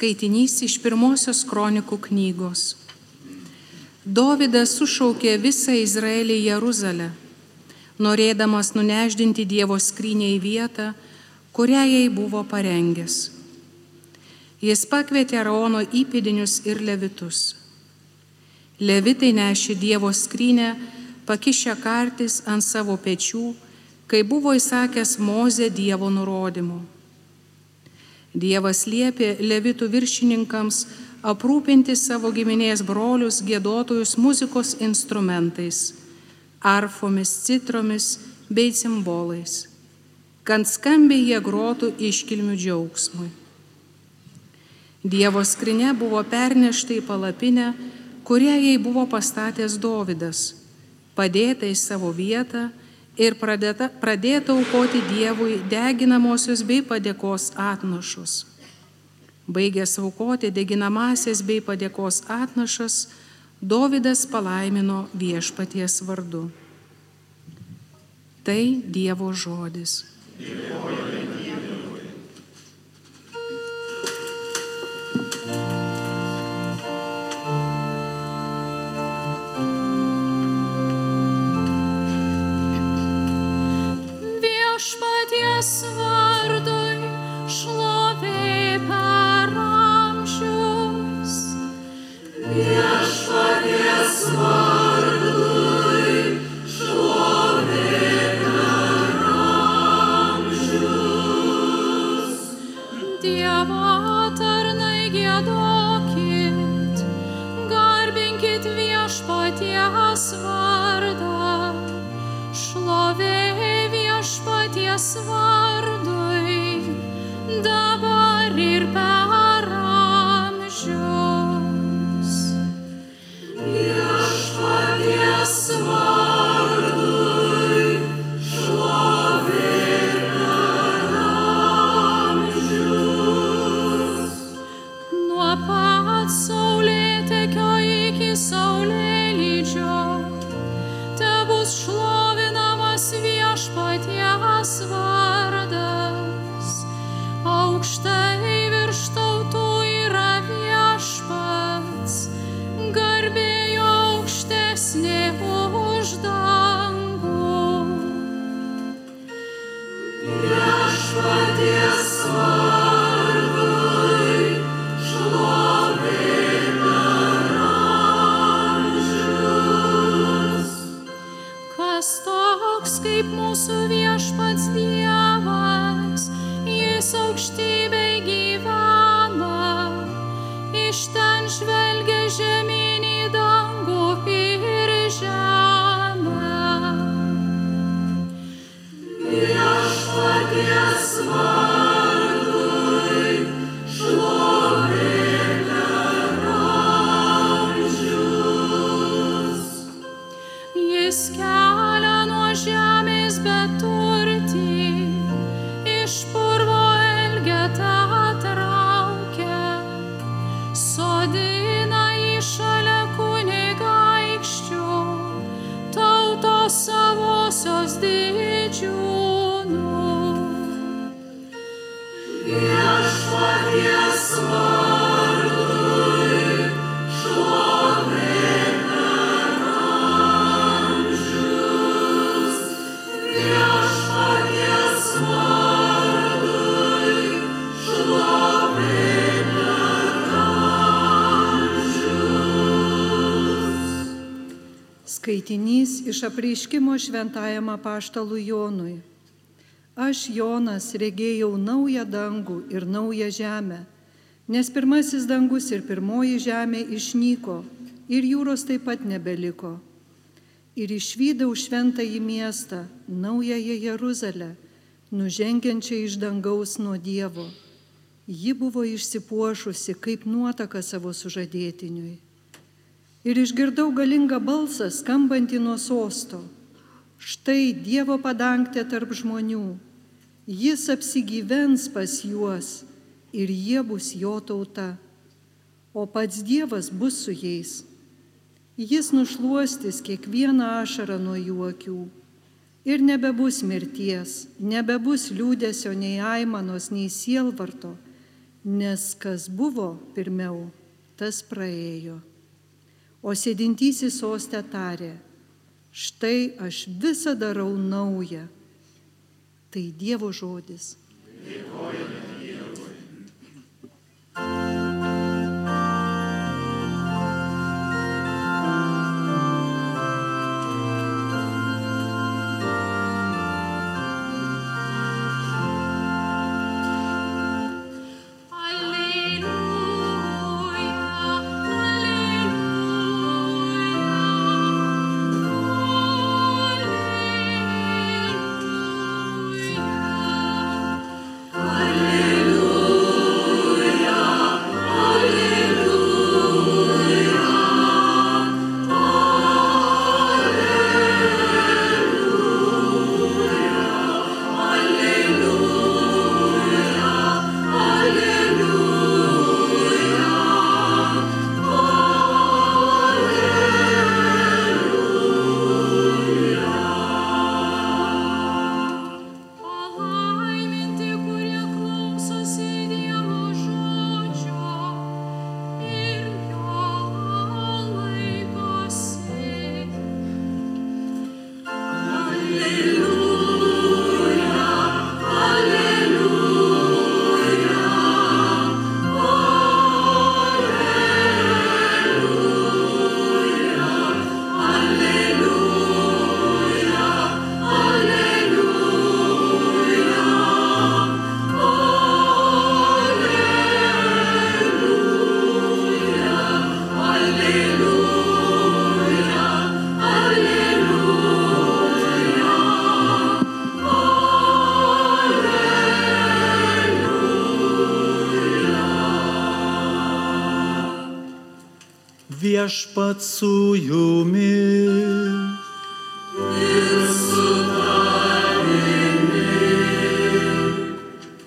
Skaitinys iš pirmosios kronikų knygos. Dovydas sušaukė visą Izraelį į Jeruzalę, norėdamas nuneždinti Dievo skrynę į vietą, kurią jai buvo parengęs. Jis pakvietė Araono įpėdinius ir levitus. Levitai nešė Dievo skrynę, pakišę kartis ant savo pečių, kai buvo įsakęs Moze Dievo nurodymu. Dievas liepė levitų viršininkams aprūpinti savo giminės brolius gėdotojus muzikos instrumentais, arfomis, citromis bei cimbolais, kad skambiai jie grotų iškilmių džiaugsmui. Dievo skrinė buvo pernešta į palapinę, kurią jai buvo pastatęs Dovydas, padėta į savo vietą ir pradėta, pradėta aukoti Dievui deginamosios bei padėkos atnašus. Baigęs aukoti deginamasias bei padėkos atnašas, Dovydas palaimino viešpaties vardu. Tai Dievo žodis. Dėkojame. Skaitinys iš apreiškimo šventajam apaštalui Jonui. Aš, Jonas, regėjau naują dangų ir naują žemę, nes pirmasis dangus ir pirmoji žemė išnyko ir jūros taip pat nebeliko. Ir išvydau šventąjį miestą, naująją Jeruzalę, nužengiančią iš dangaus nuo Dievo. Ji buvo išsipuošusi kaip nuotaka savo sužadėtiniui ir išgirdau galingą balsą skambantį nuo sosto. Štai Dievo padangtė tarp žmonių, jis apsigyvens pas juos ir jie bus jo tauta, o pats Dievas bus su jais. Jis nušuostis kiekvieną ašarą nuo jų akių. Ir nebebus mirties, nebebus liūdėsio nei aimanos, nei sielvarto, nes kas buvo pirmiau, tas praėjo. O sėdintysis sostė tarė, štai aš visą darau naują. Tai Dievo žodis. Dėkojame. Viešpat su jumis.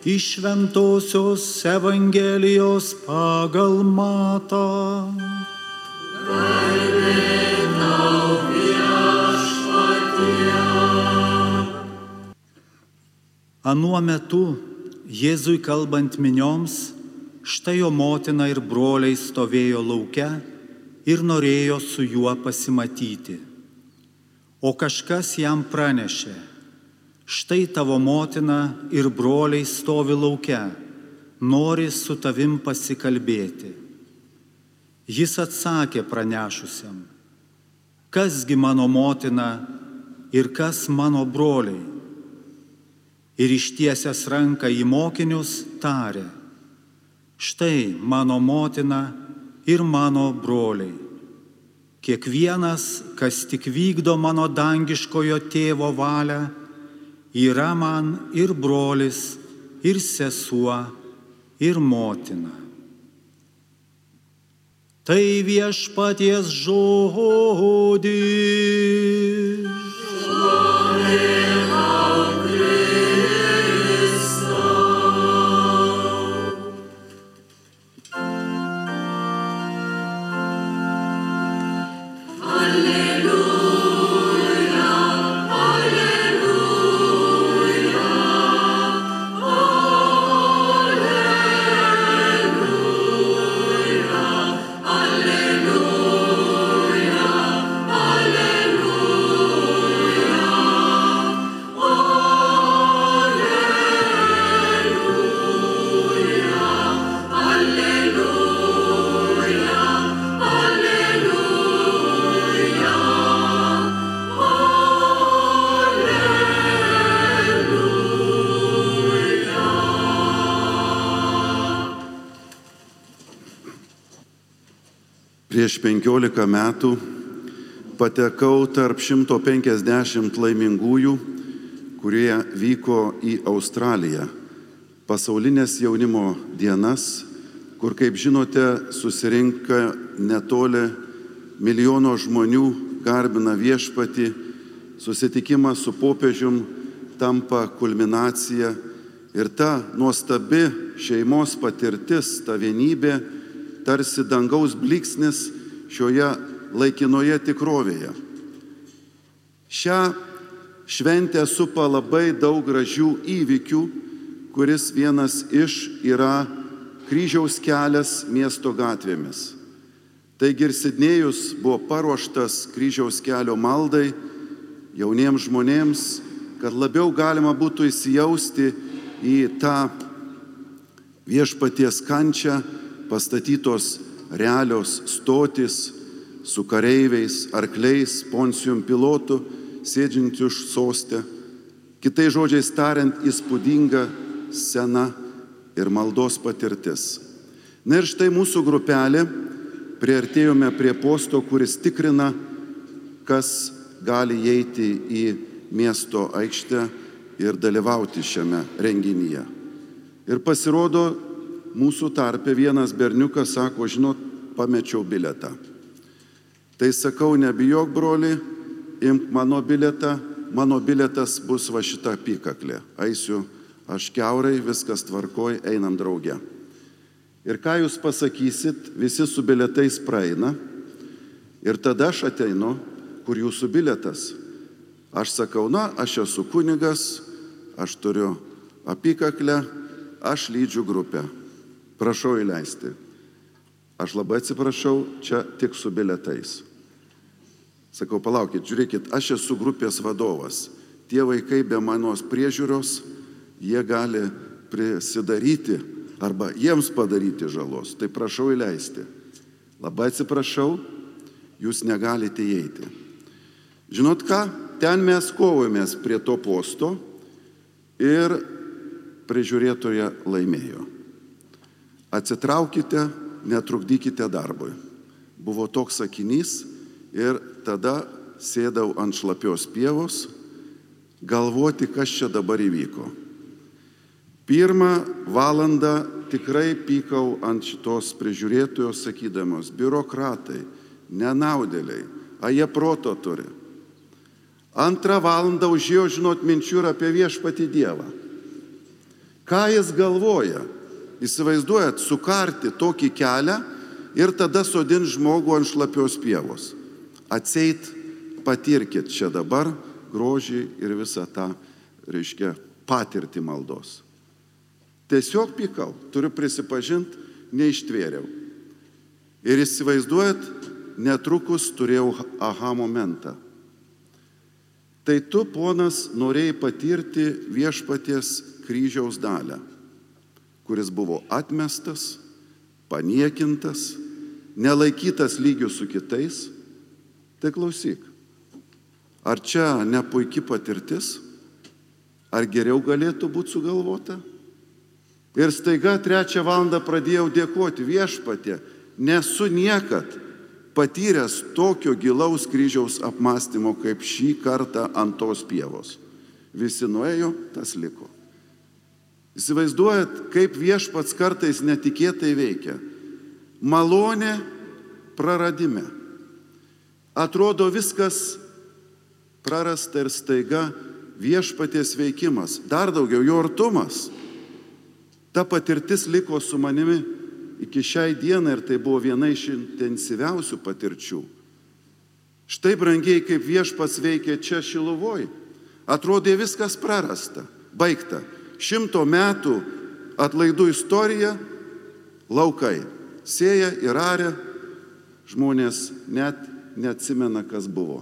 Iš Šventojios Evangelijos pagal matą. Anuo metu Jėzui kalbant minioms, štai jo motina ir broliai stovėjo laukia ir norėjo su juo pasimatyti. O kažkas jam pranešė, štai tavo motina ir broliai stovi laukia, nori su tavim pasikalbėti. Jis atsakė pranešusiam, kasgi mano motina ir kas mano broliai. Ir ištiesęs ranką į mokinius tarė, štai mano motina ir mano broliai. Kiekvienas, kas tik vykdo mano dangiškojo tėvo valią, yra man ir brolis, ir sesuo, ir motina. Tai viešpaties žodis. Prieš 15 metų patekau tarp 150 laimingųjų, kurie vyko į Australiją, pasaulinės jaunimo dienas, kur, kaip žinote, susirinka netoli milijono žmonių, garbina viešpati, susitikimas su popiežium tampa kulminacija ir ta nuostabi šeimos patirtis, ta vienybė, tarsi dangaus bliksnis šioje laikinoje tikrovėje. Šią šventę supa labai daug gražių įvykių, kuris vienas iš yra kryžiaus kelias miesto gatvėmis. Taigi ir Sidnėjus buvo paruoštas kryžiaus kelio maldai jauniems žmonėms, kad labiau galima būtų įsijausti į tą viešpaties kančią, pastatytos realios stotis su kareiviais, arkliais, poncijum pilotu, sėdžiančiu už sostę. Kitai žodžiais tariant, įspūdinga sena ir maldos patirtis. Na ir štai mūsų grupelė priartėjome prie posto, kuris tikrina, kas gali įeiti į miesto aikštę ir dalyvauti šiame renginyje. Ir pasirodo, mūsų tarpe vienas berniukas sako, žinot, pamečiau biletą. Tai sakau, nebijok, broli, imk mano biletą, mano biletas bus va šita apykaklė. Eisiu aš keurai, viskas tvarkoj, einam drauge. Ir ką jūs pasakysit, visi su biletais praeina. Ir tada aš ateinu, kur jūsų biletas. Aš sakau, na, aš esu kunigas, aš turiu apykaklę, aš lydžiu grupę. Prašau įleisti. Aš labai atsiprašau, čia tik su biletais. Sakau, palaukit, žiūrėkit, aš esu grupės vadovas. Tie vaikai be manos priežiūros, jie gali prisidaryti arba jiems padaryti žalos. Tai prašau įleisti. Labai atsiprašau, jūs negalite įeiti. Žinot ką, ten mes kovojomės prie to posto ir prižiūrėtoje laimėjo. Atsitraukite, netrukdykite darbui. Buvo toks sakinys ir tada sėdau ant šlapios pievos, galvoti, kas čia dabar įvyko. Pirmą valandą tikrai pykau ant šitos prižiūrėtojos sakydamos, biurokratai, nenaudėliai, a jie proto turi. Antrą valandą užėjo žinot minčių ir apie viešpati Dievą. Ką jis galvoja? Įsivaizduojat, sukarti tokį kelią ir tada sodint žmogų ant šlapios pievos. Atseit, patirkit čia dabar grožį ir visą tą, reiškia, patirtį maldos. Tiesiog pykau, turiu prisipažinti, neištvėriau. Ir įsivaizduojat, netrukus turėjau aha momentą. Tai tu, ponas, norėjai patirti viešpaties kryžiaus dalę, kuris buvo atmestas, paniekintas, nelaikytas lygių su kitais. Tai klausyk, ar čia ne puikia patirtis, ar geriau galėtų būti sugalvota? Ir staiga trečią valandą pradėjau dėkoti viešpatė, nesu niekad patyręs tokio gilaus kryžiaus apmąstymo kaip šį kartą ant tos pievos. Visi nuėjo, tas liko. Įsivaizduojat, kaip viešpats kartais netikėtai veikia. Malonė praradime. Atrodo viskas prarasta ir staiga viešpaties veikimas, dar daugiau jo artumas. Ta patirtis liko su manimi iki šiai dienai ir tai buvo viena iš intensyviausių patirčių. Štai brangiai, kaip viešpats veikia čia Šiluvoj. Atrodė viskas prarasta, baigta. Šimto metų atlaidų istorija, laukai. Sėja ir arė, žmonės net neatsimena, kas buvo.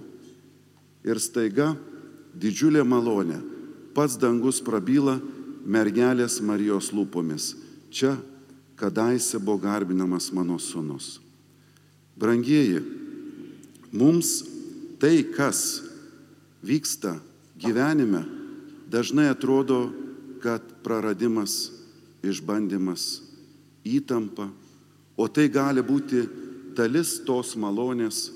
Ir staiga didžiulė malonė. Pats dangus prabyla mergelės Marijos lūpomis. Čia kadaise buvo garbinamas mano sunus. Brangieji, mums tai, kas vyksta gyvenime, dažnai atrodo kad praradimas, išbandymas, įtampa, o tai gali būti dalis tos malonės,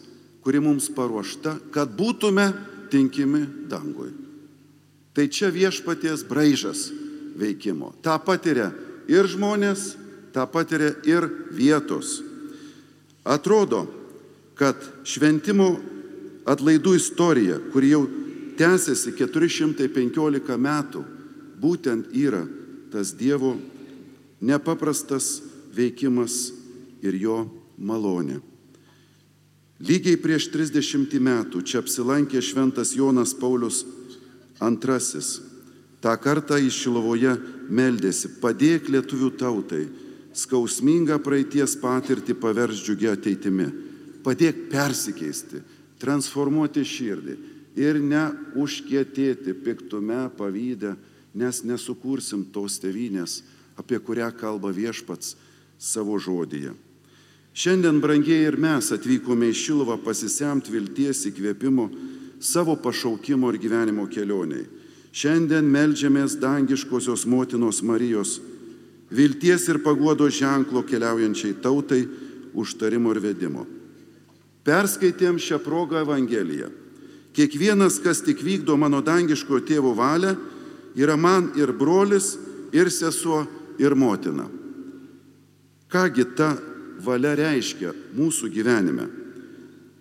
kuri mums paruošta, kad būtume tinkimi dangui. Tai čia viešpaties braižas veikimo. Ta patiria ir žmonės, tą patiria ir vietos. Atrodo, kad šventimo atlaidų istorija, kuri jau tęsiasi 415 metų, būtent yra tas Dievo nepaprastas veikimas ir jo malonė. Lygiai prieš 30 metų čia apsilankė šventas Jonas Paulius II. Ta kartą iš Šilovoje meldėsi, padėk lietuvių tautai skausmingą praeities patirtį paverš džiugia ateitimi. Padėk persikeisti, transformuoti širdį ir neužkietėti piktume, pavydę, nes nesukursim tos tevinės, apie kurią kalba viešpats savo žodyje. Šiandien, brangiai, ir mes atvykome į Šiluvą pasisemti vilties įkvėpimo savo pašaukimo ir gyvenimo kelioniai. Šiandien melžiamės dangiškosios motinos Marijos vilties ir paguodo ženklo keliaujančiai tautai užtarimo ir vedimo. Perskaitėm šią progą Evangeliją. Kiekvienas, kas tik vykdo mano dangiško tėvo valią, yra man ir brolis, ir sesuo, ir motina. Kągi ta valia reiškia mūsų gyvenime?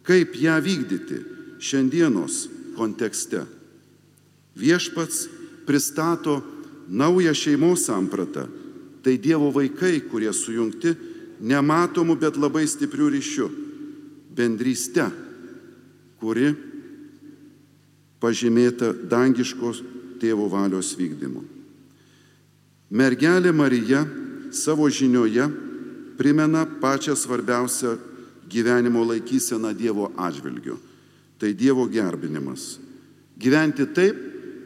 Kaip ją vykdyti šiandienos kontekste? Viešpats pristato naują šeimos sampratą. Tai Dievo vaikai, kurie sujungti nematomų, bet labai stiprių ryšių. Bendryste, kuri pažymėta dangiškos tėvo valios vykdymu. Mergelė Marija savo žinioje primena pačią svarbiausią gyvenimo laikyseną Dievo atžvilgiu. Tai Dievo gerbinimas. Gyventi taip,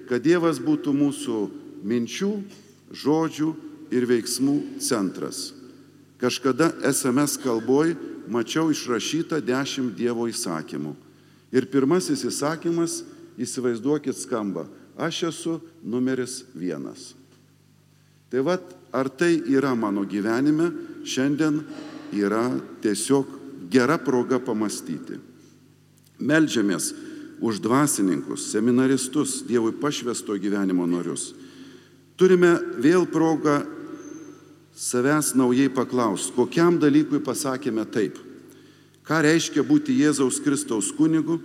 kad Dievas būtų mūsų minčių, žodžių ir veiksmų centras. Kažkada SMS kalboj mačiau išrašytą dešimt Dievo įsakymų. Ir pirmasis įsakymas, įsivaizduokit, skamba, aš esu numeris vienas. Tai vad, ar tai yra mano gyvenime, šiandien yra tiesiog gera proga pamastyti. Meldžiamės už dvasininkus, seminaristus, Dievui pašvesto gyvenimo norius. Turime vėl progą savęs naujai paklausti, kokiam dalykui pasakėme taip. Ką reiškia būti Jėzaus Kristaus kunigu,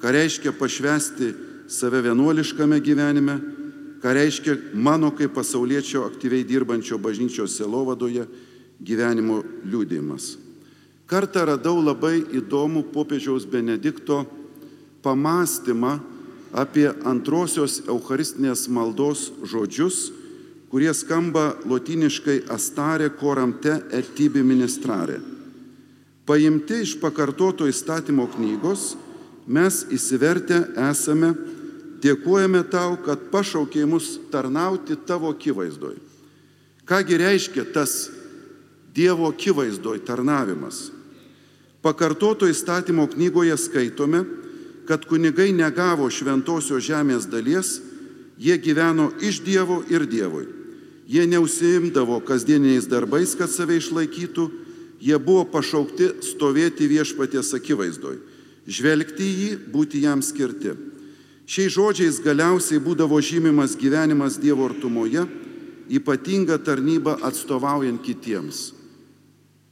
ką reiškia pašvesti save vienuoliškame gyvenime, ką reiškia mano kaip pasaulietčio aktyviai dirbančio bažnyčios selovadoje gyvenimo liūdėjimas. Kartą radau labai įdomų popiežiaus Benedikto pamastymą apie antrosios Eucharistinės maldos žodžius, kurie skamba lotiniškai astare koramte et tibi ministrare. Paimti iš pakartoto įstatymo knygos, mes įsivertę esame dėkojame tau, kad pašaukė mus tarnauti tavo akivaizdoj. Kągi reiškia tas Dievo akivaizdoj tarnavimas? Pakartoto įstatymo knygoje skaitome, kad kunigai negavo šventosios žemės dalies, jie gyveno iš Dievo ir Dievui. Jie neusimdavo kasdieniais darbais, kad save išlaikytų, jie buvo pašaukti stovėti viešpaties akivaizdoj, žvelgti į jį, būti jam skirti. Šiais žodžiais galiausiai būdavo žymimas gyvenimas Dievo artumoje, ypatinga tarnyba atstovaujant kitiems.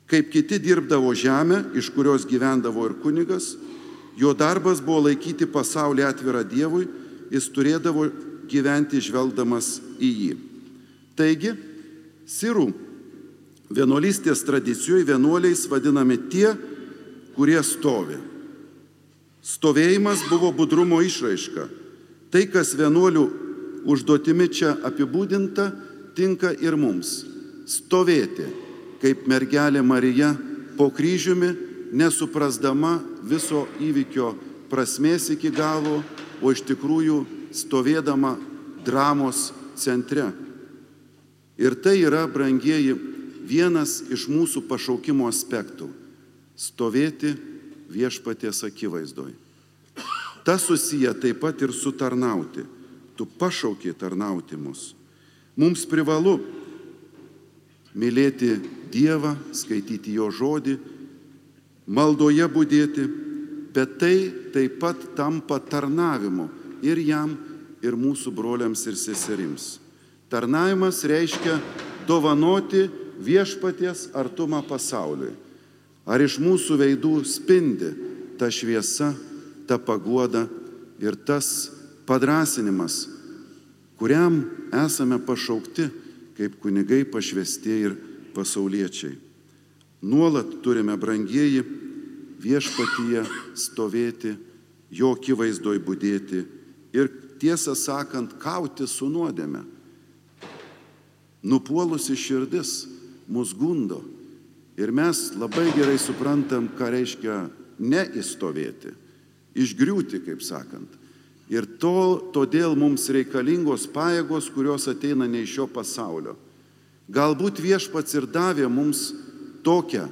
Kaip kiti dirbdavo žemę, iš kurios gyvendavo ir kunigas, jo darbas buvo laikyti pasaulį atvirą Dievui, jis turėdavo gyventi žvelgdamas į jį. Taigi, sirų vienuolystės tradicijoje vienuoliais vadinami tie, kurie stovi. Stovėjimas buvo budrumo išraiška. Tai, kas vienuolių užduotimi čia apibūdinta, tinka ir mums. Stovėti, kaip mergelė Marija po kryžiumi, nesuprasdama viso įvykio prasmės iki galo, o iš tikrųjų stovėdama dramos centre. Ir tai yra, brangieji, vienas iš mūsų pašaukimo aspektų - stovėti viešpaties akivaizdoj. Ta susiję taip pat ir su tarnauti. Tu pašaukiai tarnauti mus. Mums privalu mylėti Dievą, skaityti Jo žodį, maldoje būdėti, bet tai taip pat tampa tarnavimu ir jam, ir mūsų broliams ir seserims. Tarnavimas reiškia dovanoti viešpaties artumą pasauliui. Ar iš mūsų veidų spindi ta šviesa, ta pagoda ir tas padrasinimas, kuriam esame pašaukti kaip kunigai pašvestieji ir pasauliečiai. Nuolat turime brangieji viešpatyje stovėti, jo akivaizdoj būdėti ir tiesą sakant, kauti su nuodėme. Nupuolusi širdis mus gundo. Ir mes labai gerai suprantam, ką reiškia neįstovėti, išgriūti, kaip sakant. Ir to, todėl mums reikalingos pajėgos, kurios ateina ne iš šio pasaulio. Galbūt viešpats ir davė mums tokią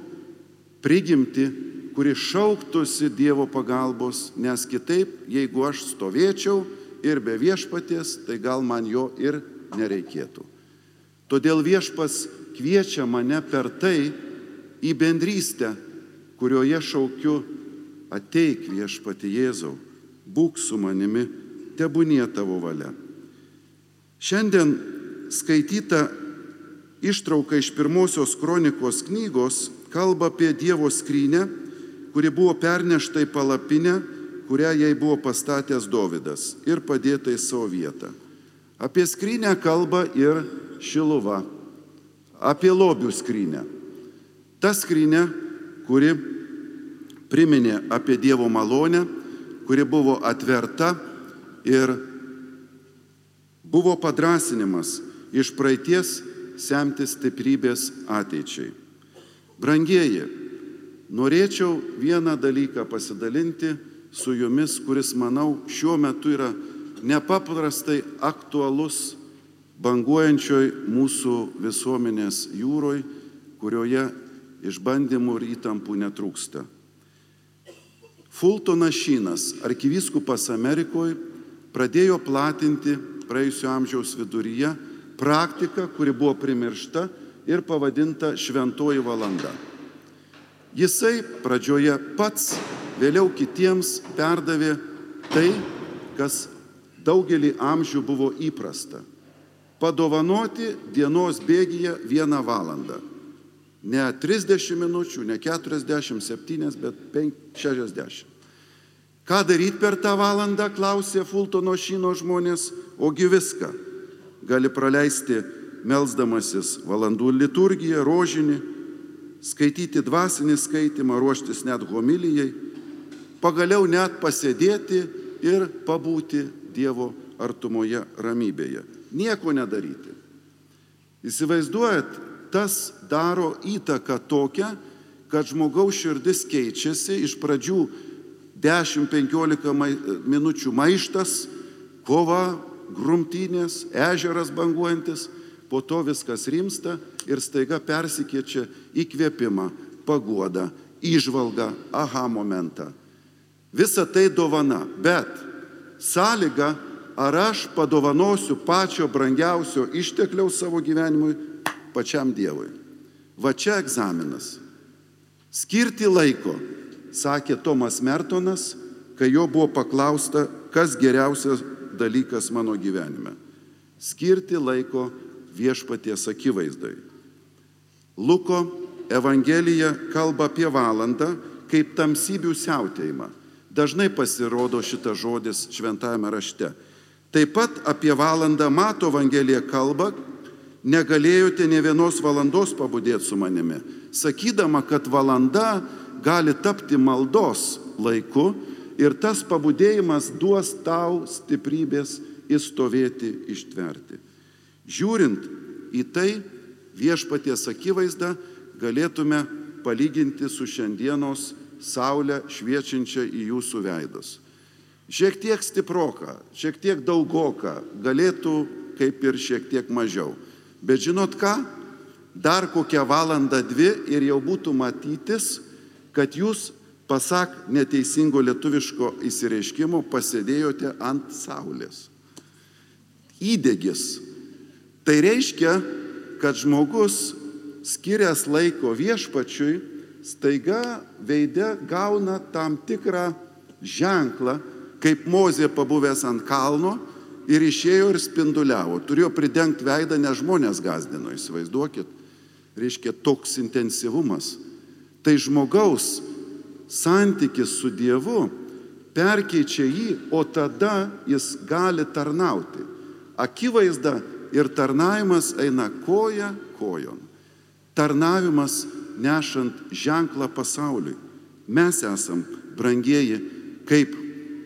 prigimti, kuri šauktųsi Dievo pagalbos, nes kitaip, jeigu aš stovėčiau ir be viešpaties, tai gal man jo ir nereikėtų. Todėl viešpas kviečia mane per tai į bendrystę, kurioje šaukiu ateik viešpati Jėzau, būk su manimi, tebūnie tavo valia. Šiandien skaityta ištrauka iš pirmosios kronikos knygos kalba apie Dievo skrynę, kuri buvo pernešta į palapinę, kurią jai buvo pastatęs Dovydas ir padėta į savo vietą. Apie skrynę kalba ir Šiluva, apie lobių skrynę. Ta skrynė, kuri priminė apie Dievo malonę, kuri buvo atverta ir buvo padrasinimas iš praeities semtis stiprybės ateičiai. Brangieji, norėčiau vieną dalyką pasidalinti su jumis, kuris, manau, šiuo metu yra nepaprastai aktualus banguojančioj mūsų visuomenės jūroj, kurioje išbandymų ir įtampų netrūksta. Fultonas Šynas, arkivyskupas Amerikoje, pradėjo platinti praėjusio amžiaus viduryje praktiką, kuri buvo primiršta ir pavadinta šventoji valanda. Jisai pradžioje pats, vėliau kitiems perdavė tai, kas daugelį amžių buvo įprasta - padovanoti dienos bėgyje vieną valandą. Ne 30 minučių, ne 47, bet 60. Ką daryti per tą valandą, klausė Fultono šino žmonės, ogi viską. Gali praleisti melzdamasis valandų liturgiją, rožinį, skaityti dvasinį skaitimą, ruoštis net homilijai, pagaliau net pasėdėti ir pabūti Dievo artumoje ramybėje. Nieko nedaryti. Įsivaizduojat, tas daro įtaką tokią, kad žmogaus širdis keičiasi iš pradžių 10-15 minučių maištas, kova, grumtynės, ežeras banguojantis, po to viskas rimsta ir staiga persikeičia įkvėpimą, paguodą, išvalgą, aha momentą. Visa tai dovana, bet sąlyga, ar aš padovanosiu pačio brangiausio ištekliaus savo gyvenimui pačiam Dievui. Va čia egzaminas. Skirti laiko, sakė Tomas Mertonas, kai jo buvo paklausta, kas geriausias dalykas mano gyvenime. Skirti laiko viešpaties akivaizdai. Luko Evangelija kalba apie valandą kaip tamsybių siautėjimą. Dažnai pasirodo šitas žodis šventajame rašte. Taip pat apie valandą Mato Evangelija kalba, negalėjote ne vienos valandos pabudėti su manimi, sakydama, kad valanda gali tapti maldos laiku ir tas pabudėjimas duos tau stiprybės įstovėti, ištverti. Žiūrint į tai, viešpaties akivaizdą galėtume palyginti su šiandienos saulę šviečiančią į jūsų veidus. Šiek tiek stiproka, šiek tiek daugoka, galėtų kaip ir šiek tiek mažiau. Bet žinot ką? Dar kokią valandą, dvi ir jau būtų matytis, kad jūs, pasak neteisingo lietuviško įsireiškimo, pasėdėjote ant saulės. Įdėgis. Tai reiškia, kad žmogus skirias laiko viešpačiui, staiga veidė gauna tam tikrą ženklą, kaip Mozė pabuvęs ant kalno ir išėjo ir spinduliavo. Turėjo pridengti veidą, nes žmonės gazdino, įsivaizduokit. Reiškia toks intensyvumas. Tai žmogaus santykis su Dievu perkeičia jį, o tada jis gali tarnauti. Akivaizda ir tarnavimas eina koja kojon. Tarnavimas nešant ženklą pasauliui. Mes esam brangieji kaip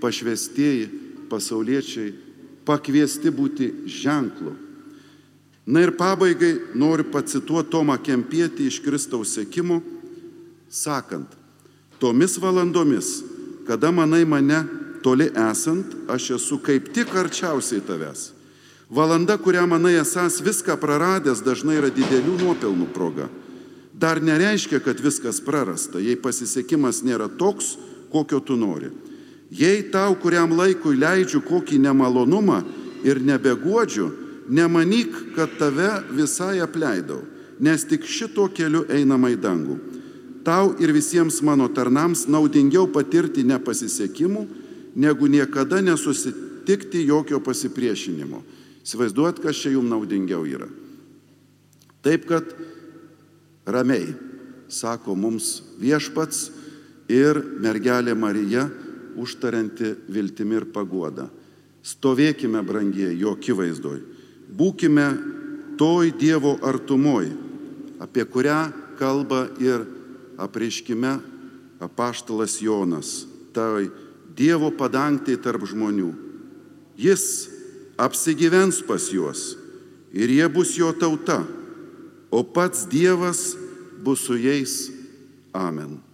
pašvestieji pasauliečiai pakviesti būti ženklu. Na ir pabaigai noriu pacituoti Tomą Kempietį iš Kristaus sėkimo, sakant, tomis valandomis, kada manai mane toli esant, aš esu kaip tik arčiausiai tavęs. Valanda, kurią manai esas viską praradęs, dažnai yra didelių nuopelnų proga. Dar nereiškia, kad viskas prarasta, jei pasisekimas nėra toks, kokio tu nori. Jei tau kuriam laikui leidžiu kokį nemalonumą ir nebeguodžiu, nemanyk, kad tave visai apleidau, nes tik šito keliu einama į dangų. Tau ir visiems mano tarnams naudingiau patirti nepasisekimų, negu niekada nesusitikti jokio pasipriešinimo. Įsivaizduot, kas čia jums naudingiau yra. Taip kad ramiai, sako mums viešpats ir mergelė Marija, užtarianti viltimi ir paguoda. Stovėkime, brangie, jo akivaizdoj. Būkime toj Dievo artumoj, apie kurią kalba ir apreiškime apaštalas Jonas, tai Dievo padangtai tarp žmonių. Jis apsigyvens pas juos ir jie bus jo tauta, o pats Dievas bus su jais. Amen.